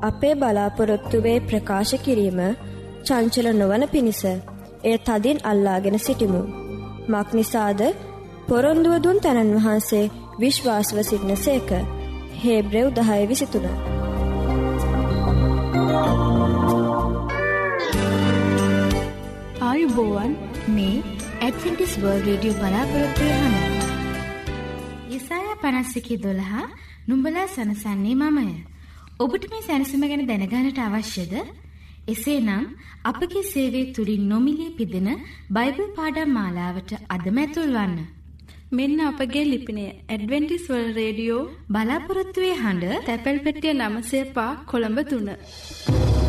අපේ බලාපොරොත්තුවේ ප්‍රකාශ කිරීම චංචල නොවන පිණිස එය තදින් අල්ලාගෙන සිටිමු. මක්නිසාද පොරොන්දුවදුන් තැනන් වහන්සේ විශ්වාසව සිටින සේක හේබ්‍රෙව් දහය විසිතුන. ආයුබෝවන් මේ ඇඩවෙන්ටිස් වර්ල් රේඩියෝ බලාපොරොත්වය හඬ. යසායා පනස්සිකි දොළහා නුඹලා සනසන්නේ මමය. ඔබට මේ සැනසීම ගැන දැනගන්නට අවශ්‍යද? එසේනම් අපගේ සේවය තුලින් නොමිලේ පිදෙන බයිබල් පාඩම් මාලාවට අදම ඇතුල් වන්න. මෙන්න අපගේ ලිපිනය ඇඩ්වෙන්ටිස් වර්ල්ඩ් රේඩියෝ බලාපොරොත්තු වේ හඬ තැපැල් පෙට්ටිය 9 පා කොළඹ 3.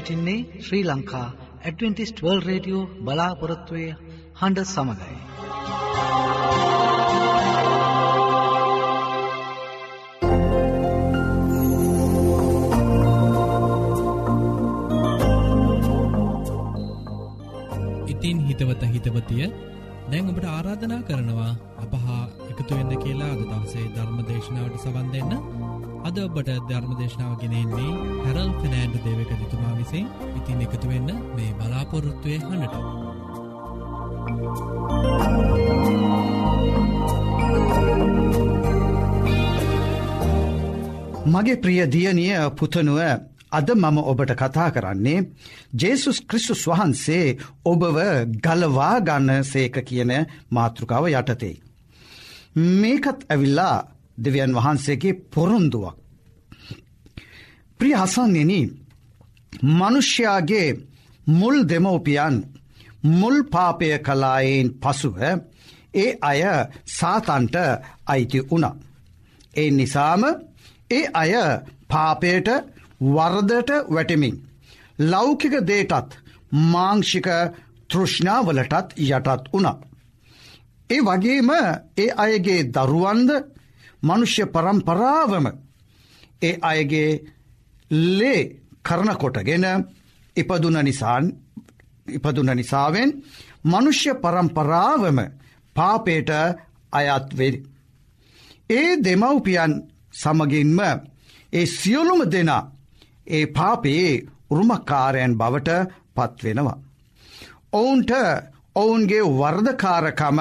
සිටින්නේ Sri Lanka adventist world radio බලාපොරොත්තුවය හඬ සමඟයි. ඉතින් හිතවත හිතවතිය දැන් ඔබට ආරාධනා කරනවා අපහා එකතුවෙන්න කියලා අද දවසේ ධර්ම දේශනාවට සවන් දෙන්න අද ඔබට ධර්ම දේශනාව ගෙනෙන්නේ හැරල් ෆිනෑන්ඩ දේවක තුමා විසින් ඉතින් එකතුවෙන්න මේ බලාපොරොත්තුවය හනට. මගේ ප්‍රිය දියනිය පුතනුව අද මම ඔබට කතා කරන්නේ ජේසුස් ක්‍රිස්තුස් වහන්සේ ඔබව ගලවා ගන්න සේක කියන මාතෘකාව යටතේ. මේකත් ඇවිල්ලා දෙවියන් වහන්සේගේ පොරොන්දුවක්. ප්‍රිය හසන්නෙන මනුෂ්‍යයාගේ මුල් දෙමවපියන් මුල් පාපය කලායෙන් පසුව ඒ අය සාතන්ට අයිති වුණ. ඒ නිසාම ඒ අය පාපයට වර්දට වැටමින්. ලෞකික දේටත් මාංෂික තෘෂ්ණාවලටත් යටත් වුණ. ඒ වගේම ඒ අයගේ දරුවන්ද මනුෂ්‍ය පරම්පරාවම ඒ අයගේ ලේ කරනකොටගෙන ඉපදුන නිසාන් ඉපදුන නිසාවෙන් මනුෂ්‍ය පරම්පරාවම පාපේට අයත්වෙද. ඒ දෙමව්පියන් සමගින්ම ඒ සියලුම දෙනා ඒ පාපයේ උරුමකාරයන් බවට පත්වෙනවා. ඔවුන්ට ඔවුන්ගේ වර්ධකාරකම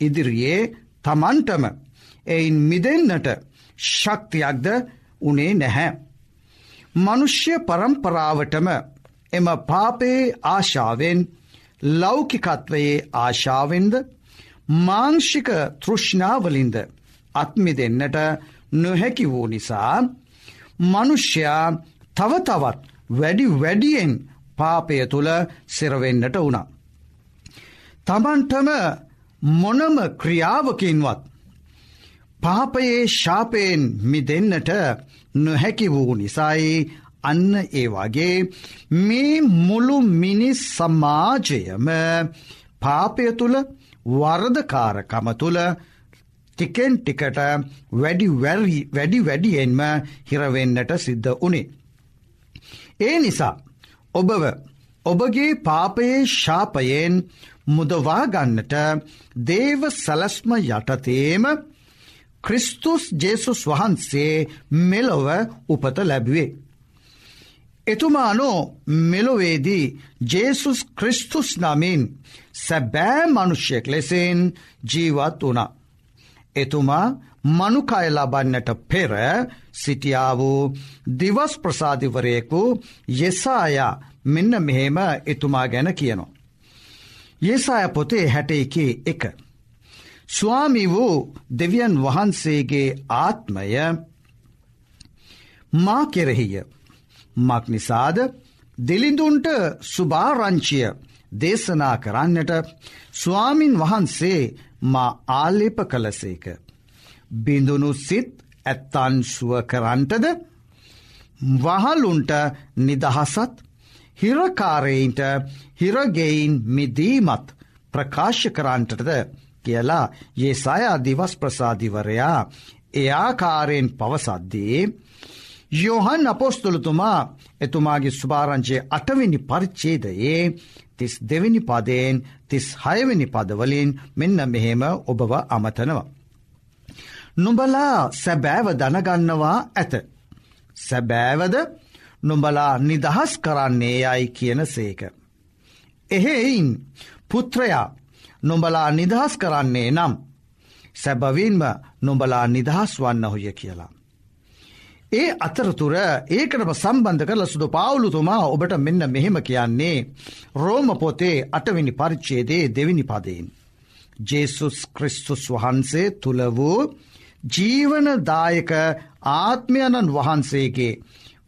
ඉදිරියේ තමන්ටම එයින් මිදෙන්න්නට ශක්තියක්ද උනේ නැහැ. මනුෂ්‍ය පරම්පරාවටම එම පාපයේ ආශාවෙන් ලෞකිකත්වයේ ආශාවෙන්ද මාංෂික තෘෂ්ණාවලින්ද අත්මි දෙන්නට නොහැකි වූ නිසා මනුෂ්‍යයා තවතවත් වැඩි වැඩියෙන් පාපය තුළ සිරවෙන්නට වුණා. තමන්ටම මොනම ක්‍රියාවකින්වත් පාපයේ ශාපයෙන් මිදෙන්නට නොහැකි වූ නිසයි අන්න ඒ වගේ මේ මුළු මිනිස් සමාජයම පාපය තුළ වර්ධකාරකම තුළ ටිකෙන් ටිකට වැඩි වැඩි වැඩියෙන්ම හිරවෙන්නට සිද්ධ වනේ. ඒ නිසා ඔබව ඔබගේ පාපයේ ශාපයෙන් මුදවාගන්නට දේව සලස්ම යටතේම ක්‍රිස්තුස් ජේසුස් වහන්සේ මෙලොව උපත ලැබුවේ. එතුමානෝ මෙලොවේදී ජේසුස් ක්‍රිස්තුස් නමින් සැබෑ මනුෂ්‍යයෙක් ලෙසෙන් ජීවත් වනා. එතුමා මනුකය ලබන්නට පෙර සිටියා වූ දිවස් ප්‍රසාධිවරයෙකු යෙසායා මෙන්න මෙහෙම එතුමා ගැන කියනවා. යෙසාය පොතේ හැට එකේ එක. ස්වාමි වූ දෙවියන් වහන්සේගේ ආත්මය මා කෙරෙහිය. මක් නිසාද දෙලිඳුන්ට සුභාරංචිය දේශනා කරන්නට ස්වාමින් වහන්සේ මා ආලේප කලසේක. බිඳුනු සිත් ඇත්තන් සුව කරන්ටද වහලුන්ට නිදහසත් හිරකාරයින්ට හිරගෙයින් මිදීමත් ප්‍රකාශ කරන්ටද කියලා ඒ සයා දිවස් ප්‍රසාධිවරයා එයාකාරයෙන් පවසද්දී යොහන් අපොස්තුළතුමා එතුමාගේ ස්ුභාරංචයේ අටවෙනි පරිච්චේදයේ තිස් දෙවැනි පදයෙන් තිස් හයවෙනි පදවලින් මෙන්න මෙහෙම ඔබව අමතනවා. නුඹලා සැබෑව දනගන්නවා ඇත. සැබෑවද නුඹලා නිදහස් කරන්නේ යයි කියන සේක. එහෙයින් පුත්‍රයා නොඹලා නිදහස් කරන්නේ නම් සැබවින්ම නොඹලා නිදහස් වන්න හොය කියලා. ඒ අතරතුර ඒකටම සම්බන්ධ කරල සුදු පාවුලුතුමා ඔබට මෙන්න මෙහෙම කියන්නේ රෝම පොතේ අටවෙනි පරිච්චේදේ දෙවිනි පදයෙන්. ජේසුස් ක්‍රිස්තුස් වහන්සේ තුළ වූ ජීවනදායක ආත්මයණන් වහන්සේගේ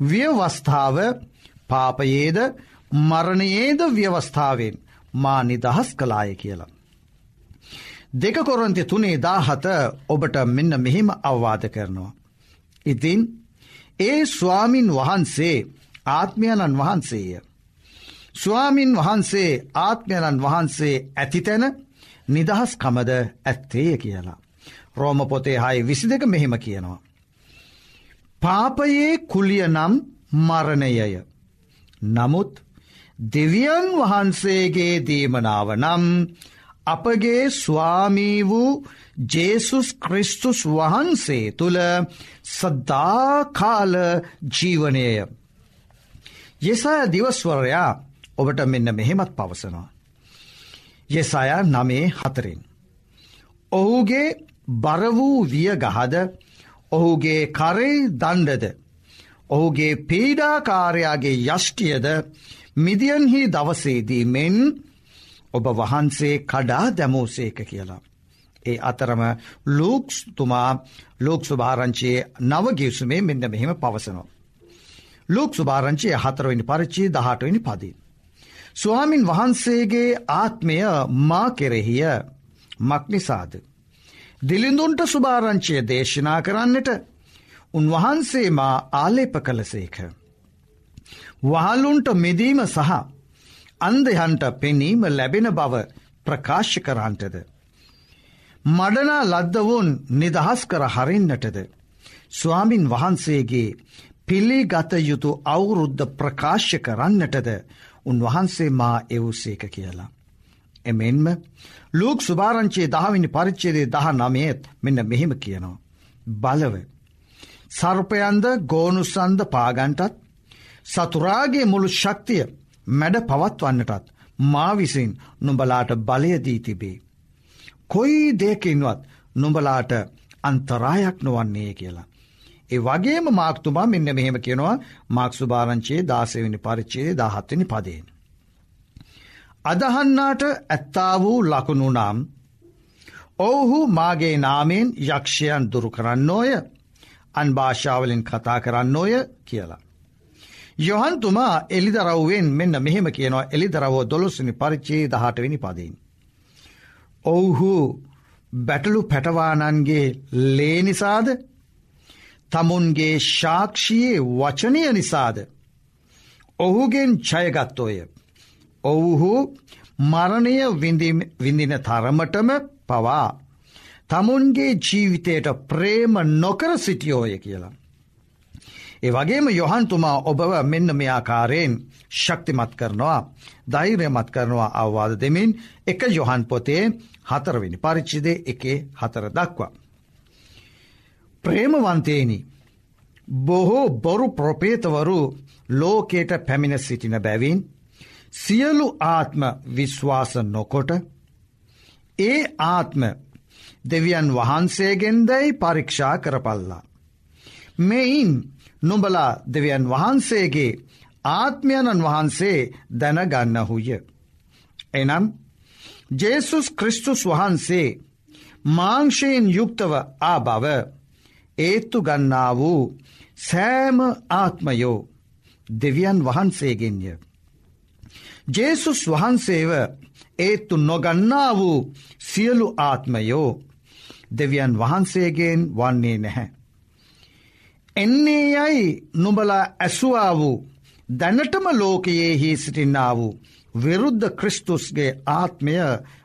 ව්‍යවස්ථාව පාපයේද මරණයේද ව්‍යවස්ථාවෙන් මා නිදහස් කලාය කියලා. දෙක කොරන්ති තුනේ දාහත ඔබට මෙන්න මෙහෙම අවවාද කරනවා. ඉතින් ඒ ස්වාමින් වහන්සේ ආත්මයණන් වහන්සේය. ස්වාමින් වහන්සේ ආත්මයණන් වහන්සේ ඇතිතැන නිදහස් කමද ඇත්තේය කියලා. රෝම පොතේ හයි විසි දෙක මෙහෙම කියනවා. පාපයේ කුලිය නම් මරණයය. නමුත් දෙවියන් වහන්සේගේ දීමනාව නම් අපගේ ස්වාමී වූ ජේසුස් ක්‍රිස්තුස් වහන්සේ තුළ සද්දාකාල ජීවනයය. යෙසාය දිවස්වරයා ඔබට මෙන්න මෙහෙමත් පවසනවා. යෙසාය නමේ හතරෙන්. ඔහුගේ බර වූ විය ගහද ඔහුගේ කරේ දණ්ඩද ඔහුගේ පීඩාකාරයාගේ යෂ්ටියද මිදියන්හි දවසේදී මෙන් ඔබ වහන්සේ කඩා දැමූසේක කියලා. ඒ අතරම ලූක්ස් තුමා ලෝක් සුභාරංචයේ නවගිවසුමේ මෙන්න මෙහෙම පවසනවා. ලෝක් සුභාරංචයේ හතරවෙනි පරිච්චි දහටවෙනි පදී. ස්වාමින් වහන්සේගේ ආත්මය මා කෙරෙහිය මක්නිසාද. දිලිඳුන්ට සුභාරංචය දේශනා කරන්නට උන්වහන්සේ මා ආලේප කළසේක. වහලුන්ට මෙදීම සහ අන්දයන්ට පෙනීම ලැබෙන බව ප්‍රකාශ කරන්ටද. මඩනා ලද්දවුන් නිදහස් කර හරින්නටද. ස්වාමින් වහන්සේගේ පිළිගත යුතු අවුරුද්ධ ප්‍රකාශ කරන්නටද උන්වහන්සේ මා එවුසේක කියලා. එමෙන්ම ලූක් සුභාරංචයේ දහවිනි පරිච්චේදේ දහ නමයත් මෙන්න මෙහෙම කියනවා. බලව. සර්පයන්ද ගෝනුසන්ද පාගන්ටත් සතුරාගේ මුළු ශක්තිය මැඩ පවත්වන්නටත් මා විසින් නුඹලාට බලයදී තිබේ. කොයි දෙකින්වත් නුඹලාට අන්තරායක් නොවන්නේ කියලා. ඒ වගේම මාක්තුමා මෙන්න මෙහෙම කියනවා මාක්සු භාරංචයේ දාසවනි පරිච්චේ දාහත්වනි පදයෙන්. අදහන්නාට ඇත්තා වූ ලකුණු නම් ඔවුහු මාගේ නාමෙන් යක්ෂයන් දුරු කරන්නෝය අන්භාෂාවලින් කතා කරන්නෝය කියලා. යොහන්තුමා එලිදරව්වෙන් මෙන්න මෙහෙම කියනවා එලිදරවෝ දොළොස්සනි පරිච්චේ දහටවෙනි පදීන්. ඔවුහු බැටලු පැටවානන්ගේ ලේනිසාද තමුන්ගේ ශාක්ෂයේ වචනය නිසාද. ඔහුගෙන් චයගත්තෝය. ඔවුහු මරණය විඳින තරමටම පවා. තමුන්ගේ ජීවිතයට ප්‍රේම නොකර සිටියෝය කියලා. ඒ වගේම යොහන්තුමා ඔබව මෙන්න මෙයාකාරයෙන් ශක්තිමත් කරනවා ධෛර්යමත් කරනවා අවවාද දෙමින් එක යොහන් පොතේ හතරවෙනි පරිච්චිදේ එකේ හතර දක්වා. ප්‍රේමවන්තේනි බොහෝ බොරු ප්‍රපේතවරු ලෝකයට පැමිණ සිටින බැවින් සියලු ආත්ම විශ්වාස නොකොට ඒ ආත්ම දෙවියන් වහන්සේගෙන්දැයි පරීක්ෂා කරපල්ලා. මෙයින් නොබලා දෙවියන් වහන්සේගේ ආත්මයණන් වහන්සේ දැනගන්නහුය. එනම් ජේසුස් ක්‍රිස්තුස් වහන්සේ මාංශයෙන් යුක්තව ආ බව ඒත්තු ගන්නා වූ සෑම ආත්මයෝ දෙවියන් වහන්සේගෙන්ය. ජේසුස් වහන්සේව ඒත්තු නොගන්නා වූ සියලු ආත්මයෝ දෙවියන් වහන්සේගෙන් වන්නේ නැහැ. එන්නේ යයි නුබලා ඇසුවා වූ දැනටම ලෝකයේ හි සිටින්නා වූ විරුද්ධ ක්‍රිස්තුස්ගේ ආත්මය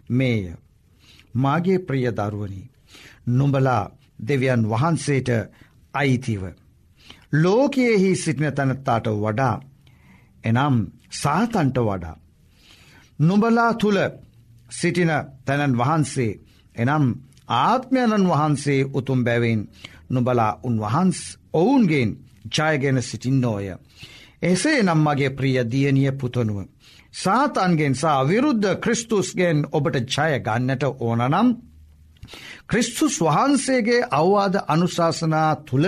මේය. මාගේ ප්‍රිය දරුවනි. නුඹලා දෙවියන් වහන්සේට අයිතිව. ලෝකයෙහි සිටින තැනත්තාට වඩා එනම් සාතන්ට වඩා. නුඹලා තුළ සිටින තැනන් වහන්සේ එනම් ආත්මයණන් වහන්සේ උතුම් බැවින් නුබලා උන්වහන්ස් ඔවුන්ගෙන් ජයගෙන සිටින්නෝය. එසේ නම් මගේ ප්‍රිය දියනිය පුතනුව. සාතන්ගෙන් සා විරුද්ධ ක්‍රිස්තුස්ගෙන් ඔබට ජය ගන්නට ඕනනම් ක්‍රිස්තුස් වහන්සේගේ අවවාද අනුශාසනා තුළ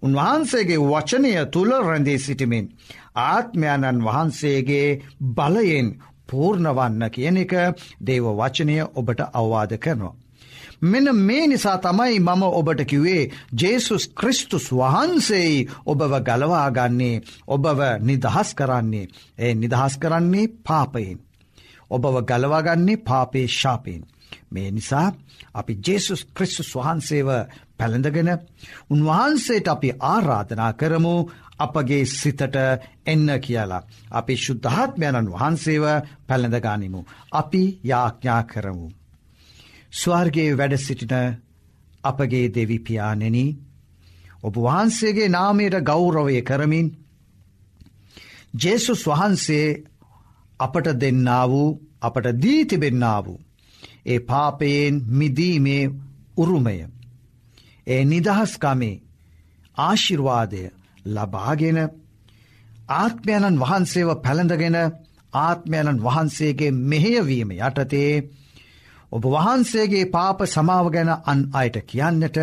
උන්වහන්සේගේ වචනය තුළ රැඳේ සිටිමින් ආත්මයණන් වහන්සේගේ බලයෙන් පූර්ණවන්න කියන එක දේව වචනය ඔබට අවවාද කරනවා. මෙන මේ නිසා තමයි මම ඔබට කිවේ ජේසුස් ක්‍රිස්තුස් වහන්සේයි ඔබව ගලවාගන්නේ ඔබව නිදහස් කරන්නේ ඒ නිදහස් කරන්නේ පාපයෙන්. ඔබව ගලවාගන්නේ පාපේ ශාපයෙන්. මේ නිසා අපි ජේසුස් ක්‍රිස්තුස් වහන්සේව පැළඳගෙන උන්වහන්සේට අපි ආරාධනා කරමු අපගේ සිතට එන්න කියලා. අපි ශුද්ධාත්මයණන් වහන්සේව පැළඳගනිමු. අපි යාඥා කරමු. ස්වර්ගේ වැඩ සිටින අපගේ දෙවිපියානෙන ඔබ වහන්සේගේ නාමයට ගෞරවය කරමින් ජේසුස් වහන්සේ අපට දෙන්නා වූ අපට දී තිබෙන්නා වූ. ඒ පාපයෙන් මිදීමේ උරුමය. ඒ නිදහස්කමේ ආශිර්වාදය ලබාගෙන ආත්මයණන් වහන්සේව පැළඳගෙන ආත්මයණන් වහන්සේගේ මෙහෙයවීම යටතේ ඔබ වහන්සේගේ පාප සමාව ගැන අන් අයට කියන්නට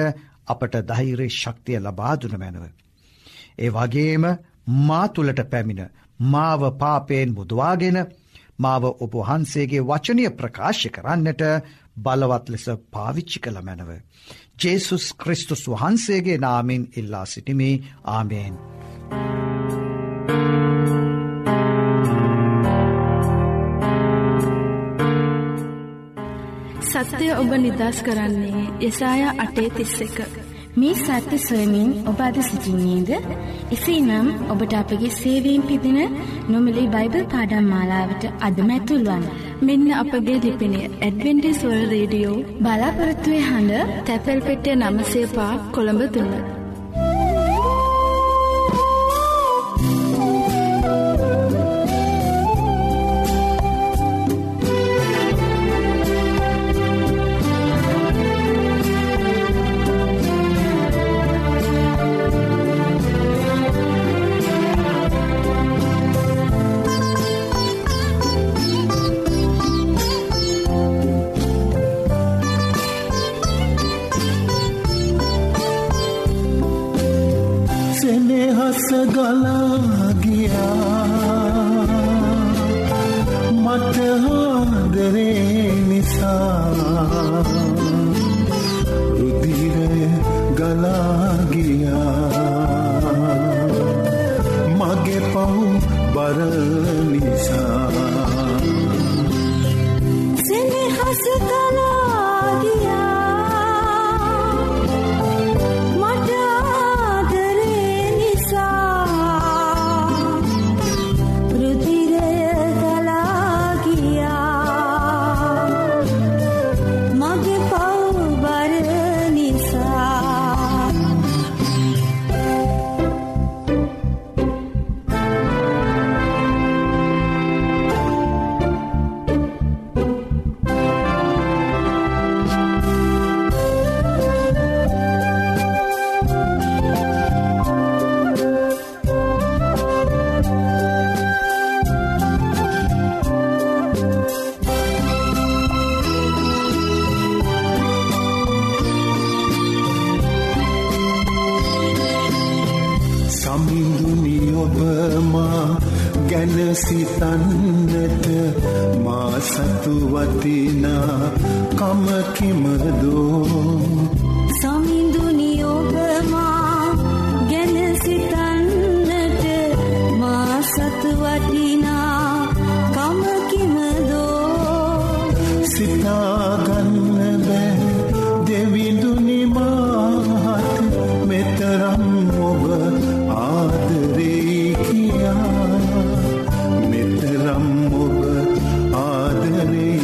අපට දෛරේ ශක්තිය ලබාදුන මැනව. ඒ වගේම මා තුළට පැමිණ මාව පාපයෙන් මුදවාගෙන මාව ඔබහන්සේගේ වචනය ප්‍රකාශ කරන්නට බලවත් ලෙස පාවිච්චි කළ මැනව. ජේසුස් ක්‍රිස්තුස් වහන්සේගේ නාමෙන් ඉල්ලා සිටිමි ආමේෙන්. සත්‍යය ඔබ නිදස් කරන්නේ යසාය අටේ තිස්ස එක. මේ සත්‍ය සොයමින් ඔබ අද සිසිින්නේද? එසේ නම් ඔබට අපගේ සේවීම් පිදින නොමලි බයිබල් පාඩම් මාලාවට අදමැතුල්වන්. මෙන්න අපගේ ලිපිනය ඇඩවෙන්ටිස්වල් රේඩියෝ බලාපොරත්තුවය හඬ තැපැල් පෙටිය නමසේපා කොළඹ තුන්න. සෙනෙහස ගලාගියා මට හාදරේ නිසා රුදිරය ගලාගියා මගේ පව් බර නිසා. සෙනෙහස ගලාගියා ආදරේ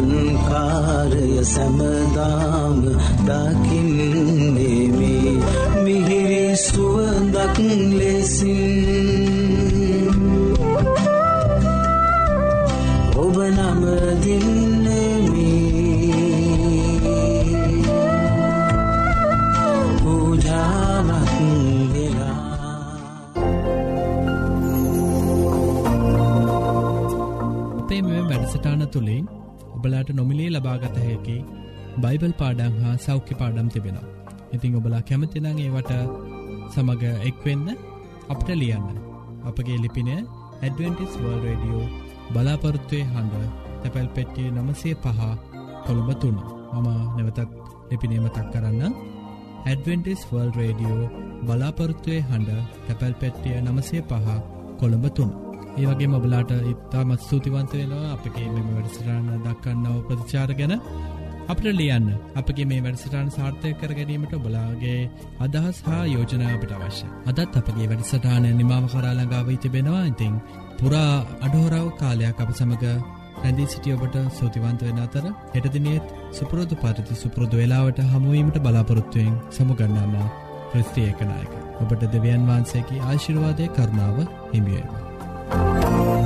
ආලංකාරය සැමදාම දකින්නේ මේ. මිහිරි සුවඳක් ලෙසින් ඔබ නම දින්නෙමි පූජාවක් වෙලා. අපේ මෙම වැඩසටාන තුළින් ඔබලාට නොමිලේ ලබාගත හැකි බයිබල් පාඩං හා සෞඛ්‍ය පාඩම් තිබෙනවා. ඉතිං ඔබලා කැමතිනං ඒවට සමඟ එක්වෙන්න අපට ලියන්න. අපගේ ලිපින ඇඩවෙන්ටිස් වර්ල් රඩියෝ බලාපොරත්තුවය හඬ තැපැල් පෙට්ටිය නමසේ පහ කොළඹ තුන්න මම නැවතත් ලිපිනේමතක් කරන්න ඇඩවෙන්ටිස් වර්ල් රේඩියෝ බලාපොරත්තුවය හඬ තැපැල් පෙට්ටිය නමසේ පහ කොළඹ තුන්. ඒ වගේ මොබලාට ඉත්තාමත් ස්තුතිවන්තවෙනවා අපගේ මෙම වැඩසටාන දක්කන්නව ප්‍රතිචාර ගැන අපට ලියන්න අපගේ මේ වැඩසටාන් සාර්ථය කර ගැනීමට බලාගේ අදහස් හා යෝජනා අපට අවශ්‍ය. අදත් අපගේ වැඩසටානය නිමාව කරාලඟාව ඉතිබෙනවා ඉතිං පුරා අඩහෝරාව කාලයක් අප සමඟ රැඳී සිටිය ඔබට සූතිවන්ත වෙන අතර හෙටදිනෙත් සුපුරෝධ පරිති සුපුරෘදු වෙලාවට හමුවීමට බලාපොරොත්තුවයෙන් සමුගන්නාම ප්‍රස්ත්‍රියකනායක. ඔබට දෙවියන් වහන්සේකි ආශිර්වාදය කරුණාව හිමියේවා. oh